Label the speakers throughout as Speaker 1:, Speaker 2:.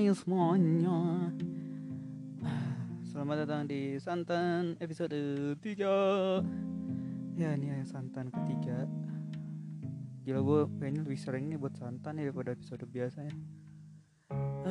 Speaker 1: Hai semuanya. Selamat datang di Santan episode 3 Ya ini ya Santan ketiga. Gila gue kayaknya lebih sering nih buat Santan ya daripada episode biasanya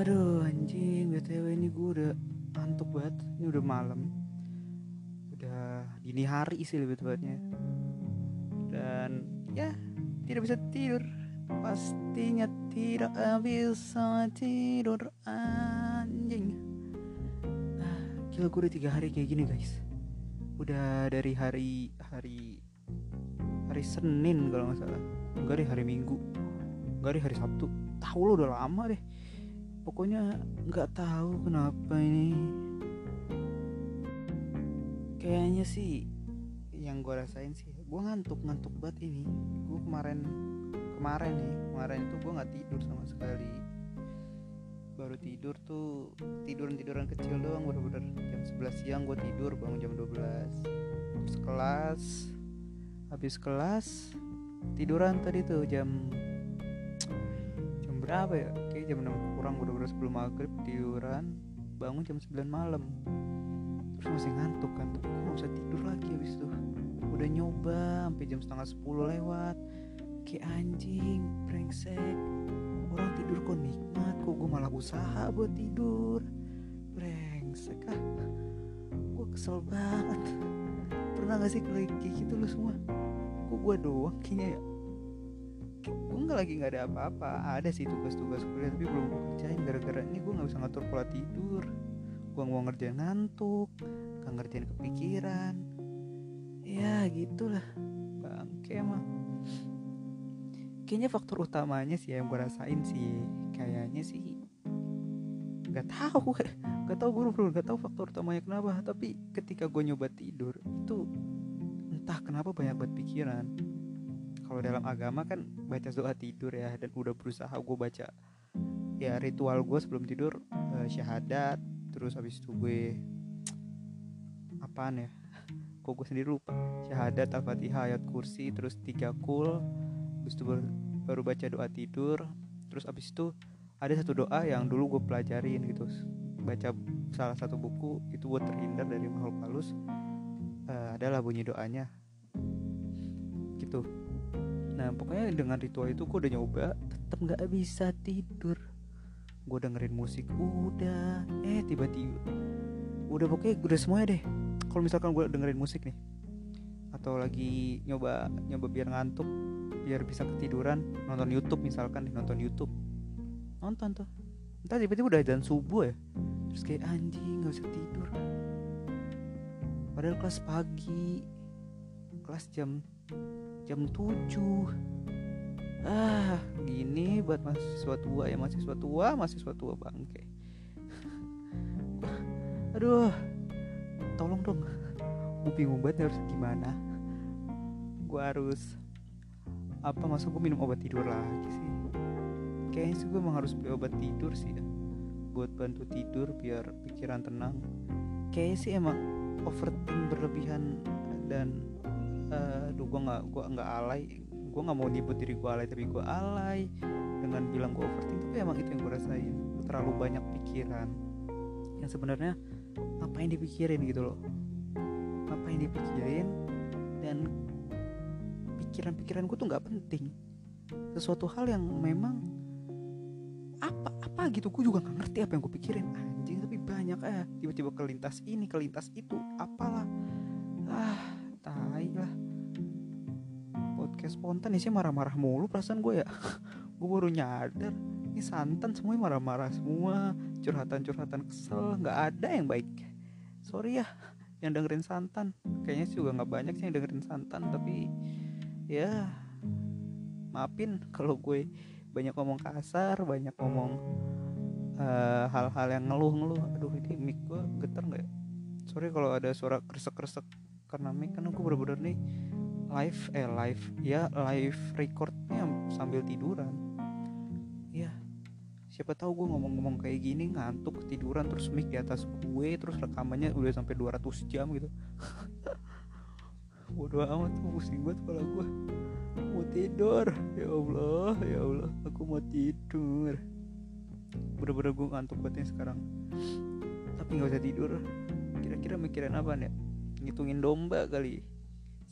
Speaker 1: Aduh anjing BTW ini gue udah ngantuk banget. Ini udah malam. Udah dini hari sih lebih tepatnya. Dan ya tidak bisa tidur. Pastinya tidak bisa tidur anjing. Ah, Gila gue udah tiga hari kayak gini guys. Udah dari hari hari hari Senin kalau nggak salah. Enggak deh hari Minggu. Enggak deh hari Sabtu. Tahu lo udah lama deh. Pokoknya nggak tahu kenapa ini. Kayaknya sih yang gue rasain sih gue ngantuk ngantuk banget ini. Gue kemarin kemarin nih kemarin itu gue nggak tidur sama sekali. Baru tidur tuh tiduran tiduran kecil doang bener-bener. Jam 11 siang gue tidur bangun jam 12 terus kelas habis kelas tiduran tadi tuh jam jam berapa ya? Kayak jam 6 kurang bener-bener sebelum maghrib tiduran bangun jam 9 malam. Terus masih ngantuk kan gue gak bisa tidur lagi habis itu? Udah nyoba sampai jam setengah 10 lewat kayak anjing brengsek. Orang tidur kok nikmat kok gue malah usaha buat tidur. Brengsek ah. Gue kesel banget. Pernah gak sih kayak gitu lo semua? Kok gue doang kayaknya ya? Gue nggak lagi nggak ada apa-apa. Ada sih tugas-tugas kuliah tapi belum gue kerjain. Gara-gara ini gue nggak bisa ngatur pola tidur. Gue mau ngerjain ngantuk gak ngerjain kepikiran. Ya gitulah. Bangke emang kayaknya faktor utamanya sih yang gue rasain sih. Kayaknya sih nggak tahu nggak tahu gue bro. Nggak tahu faktor utamanya kenapa. Tapi ketika gue nyoba tidur itu entah kenapa banyak banget pikiran. Kalau dalam agama kan baca doa tidur ya dan udah berusaha gue baca ya ritual gue sebelum tidur uh, syahadat terus habis itu gue apaan ya? Kok gue sendiri lupa. Syahadat al-fatihah ayat kursi terus tiga kul habis itu baru, baca doa tidur. Terus abis itu ada satu doa yang dulu gue pelajarin gitu. Baca salah satu buku itu buat terhindar dari makhluk halus. Uh, adalah bunyi doanya. Gitu. Nah pokoknya dengan ritual itu gue udah nyoba tetap nggak bisa tidur. Gue dengerin musik udah. Eh tiba-tiba udah pokoknya udah semuanya deh. Kalau misalkan gue dengerin musik nih atau lagi nyoba nyoba biar ngantuk biar bisa ketiduran nonton YouTube misalkan nonton YouTube. Nonton tuh. Entah tiba-tiba udah dan subuh ya. Terus kayak anjing nggak bisa tidur. Padahal kelas pagi. Kelas jam jam 7 ah gini buat mahasiswa tua ya. Mahasiswa tua mahasiswa tua bangke. Aduh tolong dong. Gue bingung banget harus gimana. Gue harus apa masuk gue minum obat tidur lagi sih. Kayaknya sih gue emang harus beli obat tidur sih ya buat bantu tidur biar pikiran tenang. Kayaknya sih emang overthink berlebihan dan uh, duh gue nggak gue nggak alay. Gue nggak mau nyebut diri gue alay tapi gue alay dengan bilang gue overthink. Tapi emang itu yang gue rasain. Gue terlalu banyak pikiran yang sebenarnya apa yang dipikirin gitu loh. Apa yang dipikirin dan pikiran-pikiran gue tuh nggak penting. Sesuatu hal yang memang apa apa gitu gue juga nggak ngerti apa yang gue pikirin. Anjing tapi banyak eh tiba-tiba kelintas ini kelintas itu apalah. Ah tai lah. Podcast spontan sih marah-marah mulu perasaan gue ya. Gue baru nyadar ini santan semuanya marah-marah semua. Curhatan-curhatan kesel nggak ada yang baik. Sorry ya yang dengerin santan. Kayaknya sih juga nggak banyak sih yang dengerin santan tapi ya maafin kalau gue banyak ngomong kasar banyak ngomong hal-hal uh, yang ngeluh-ngeluh. Aduh ini mic gue getar nggak ya? Sorry kalau ada suara kresek-kresek karena mic kan gue bener-bener nih live eh live ya live recordnya sambil tiduran. Ya siapa tahu gue ngomong-ngomong kayak gini ngantuk tiduran terus mic di atas gue terus rekamannya udah sampai 200 jam gitu bodoh amat pusing banget kepala gue mau tidur. Ya Allah ya Allah aku mau tidur. Bener-bener gue ngantuk banget nih sekarang. Tapi nggak usah tidur. Kira-kira mikirin apa nih ngitungin domba kali.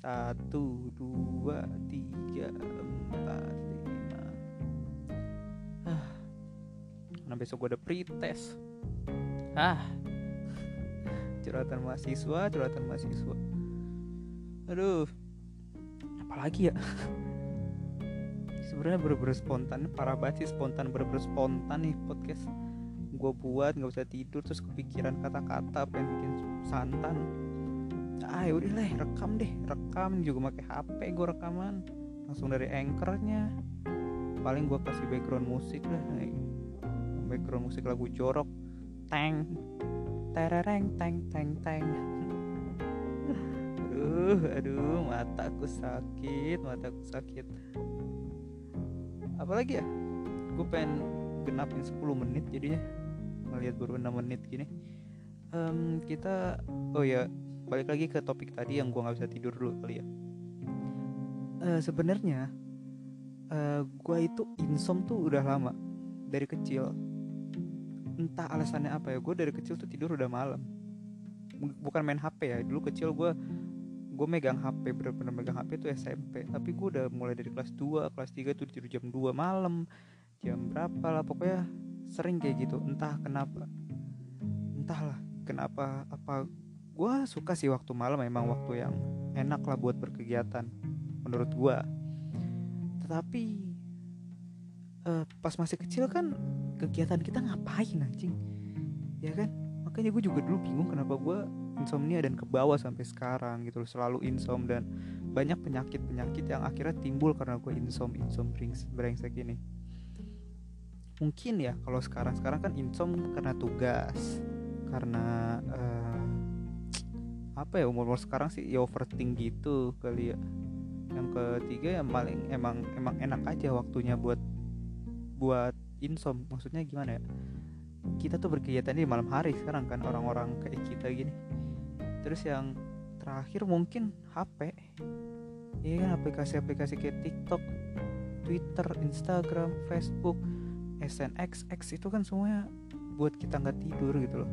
Speaker 1: Satu dua tiga empat lima. Ah nah besok gue ada pretest? Ah curhatan mahasiswa curhatan mahasiswa aduh. Apalagi ya? Sebenarnya bener-bener spontan parah banget sih spontan bener-bener spontan nih podcast. Gue buat nggak usah tidur terus kepikiran kata-kata pengen bikin santan. Ah yaudah lah rekam deh rekam. Juga pakai HP gue rekaman. Langsung dari anchornya. Paling gue kasih background musik lah background musik lagu jorok. Teng. Terereng teng teng teng aduh aduh mataku sakit mataku sakit. Apalagi ya? Gue pengen genapin 10 menit jadinya. Ngelihat baru 6 menit gini. Um, kita oh ya balik lagi ke topik tadi yang gue nggak bisa tidur dulu kali ya. Uh, sebenarnya uh, eh, gue itu insom tuh udah lama dari kecil. Entah alasannya apa ya gue dari kecil tuh tidur udah malam. Bukan main HP ya dulu kecil gue gue megang HP bener-bener megang HP tuh SMP tapi gue udah mulai dari kelas 2 kelas 3 tuh tidur jam 2 malam. Jam berapa lah pokoknya sering kayak gitu. Entah kenapa entahlah kenapa apa gue suka sih waktu malam memang waktu yang enak lah buat berkegiatan menurut gue tetapi uh, pas masih kecil kan kegiatan kita ngapain anjing? Ya kan? Makanya gue juga dulu bingung kenapa gue insomnia dan ke bawah sampai sekarang gitu loh selalu insom dan banyak penyakit penyakit yang akhirnya timbul karena gue insom insom brengsek ini. Mungkin ya kalau sekarang sekarang kan insom karena tugas karena uh, apa ya umur umur sekarang sih ya overthink gitu kali ya. Yang ketiga yang paling emang emang enak aja waktunya buat buat insom. Maksudnya gimana ya? Kita tuh berkegiatan di malam hari sekarang kan orang-orang kayak kita gini terus yang terakhir mungkin HP iya kan aplikasi-aplikasi kayak TikTok Twitter Instagram Facebook SNXX itu kan semuanya buat kita nggak tidur gitu loh.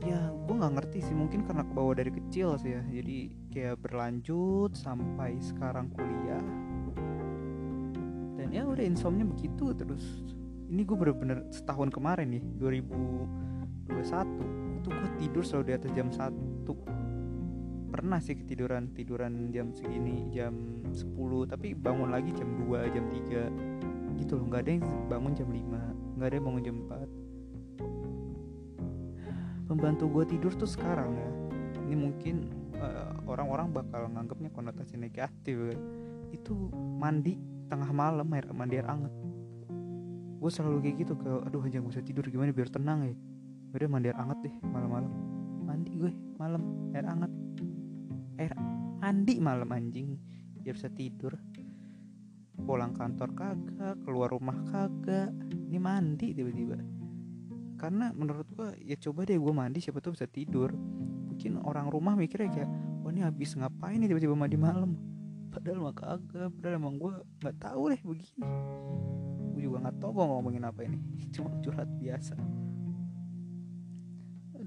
Speaker 1: Ya gue nggak ngerti sih mungkin karena kebawa dari kecil sih ya. Jadi kayak berlanjut sampai sekarang kuliah. Dan ya udah insomnia begitu terus. Ini gue bener-bener setahun kemarin nih 2021 itu gue tidur selalu di atas jam 1 pernah sih ketiduran tiduran jam segini jam 10 tapi bangun lagi jam 2 jam 3 gitu loh nggak ada yang bangun jam 5 nggak ada yang bangun jam 4 pembantu gue tidur tuh sekarang ya. Ini mungkin uh, orang-orang bakal nganggapnya konotasi negatif kan itu mandi tengah malam air mandi air anget gue selalu kayak gitu ke aduh aja gak usah tidur gimana biar tenang ya udah mandi air anget deh malam-malam. Mandi gue malam air anget air mandi malam anjing. Biar bisa tidur. Pulang kantor kagak keluar rumah kagak. Ini mandi tiba-tiba. Karena menurut gua ya coba deh gue mandi siapa tuh bisa tidur. Mungkin orang rumah mikirnya kayak wah ini habis ngapain nih tiba-tiba mandi malam? Padahal mah kagak padahal emang gue nggak tahu deh begini. Gue juga nggak tahu gue ngomongin apa ini. Cuma curhat biasa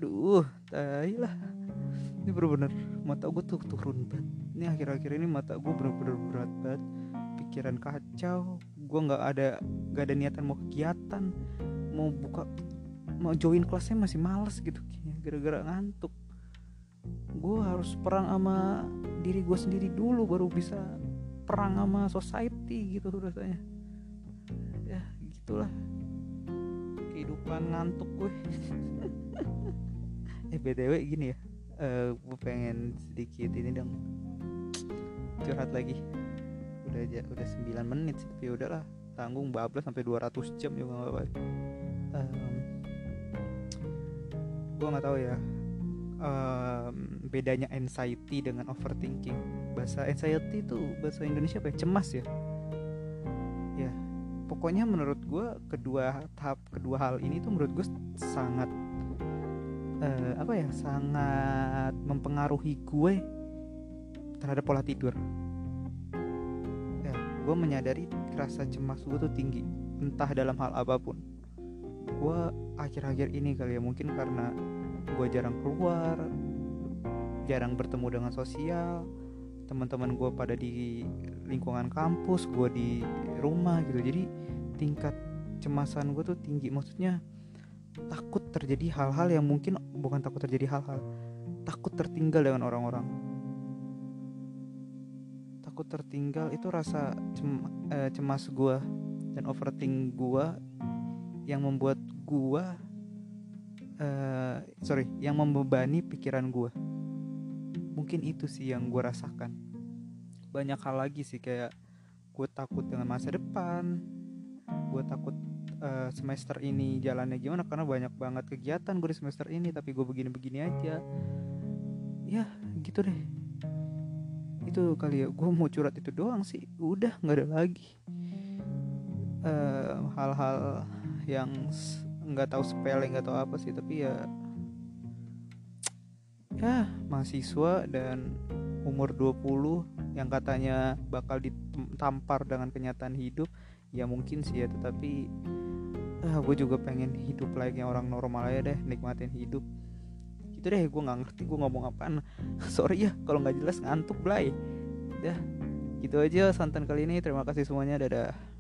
Speaker 1: aduh tai lah. Ini bener-bener mata gue tuh turun banget. Ini akhir-akhir ini mata gue bener-bener berat banget. Pikiran kacau. Gue nggak ada nggak ada niatan mau kegiatan. Mau buka mau join kelasnya masih males gitu. Gara-gara ngantuk. Gue harus perang sama diri gue sendiri dulu baru bisa perang sama society gitu rasanya. Ya gitulah. Kehidupan ngantuk gue eh btw gini ya. Uh, eh, gue pengen sedikit ini dong. Curhat lagi. Udah aja udah 9 menit sih tapi udahlah. Tanggung bablas sampai 200 jam juga gak apa-apa. Um, gue nggak tahu ya. Um, bedanya anxiety dengan overthinking. Bahasa anxiety itu bahasa Indonesia apa ya? Cemas ya? Ya pokoknya menurut gue kedua tahap kedua hal ini tuh menurut gue sangat uh, apa ya sangat mempengaruhi gue terhadap pola tidur. Ya gue menyadari rasa cemas gue tuh tinggi entah dalam hal apa pun. Gue akhir-akhir ini kali ya mungkin karena gue jarang keluar jarang bertemu dengan sosial teman-teman gue pada di lingkungan kampus gue di rumah gitu. Jadi tingkat cemasan gue tuh tinggi. Maksudnya takut terjadi hal-hal yang mungkin bukan takut terjadi hal-hal takut tertinggal dengan orang-orang. Takut tertinggal itu rasa eh, cemas gue dan overthink gue yang membuat gue uh, sorry yang membebani pikiran gue mungkin itu sih yang gue rasakan. Banyak hal lagi sih kayak gue takut dengan masa depan gue takut uh, semester ini jalannya gimana? Karena banyak banget kegiatan gue di semester ini tapi gue begini-begini aja. Ya gitu deh. Itu kali ya. Gue mau curhat itu doang sih. Udah nggak ada lagi. Hal hal-hal yang nggak tahu sepele nggak tahu apa sih tapi ya ya mahasiswa dan umur 20 yang katanya bakal ditampar dengan kenyataan hidup ya mungkin sih ya. Tetapi ah, gue juga pengen hidup layaknya orang normal aja deh nikmatin hidup. Gitu deh gue nggak ngerti gue ngomong apaan. Sorry ya kalau nggak jelas ngantuk belai dah gitu aja santan kali ini. Terima kasih semuanya dadah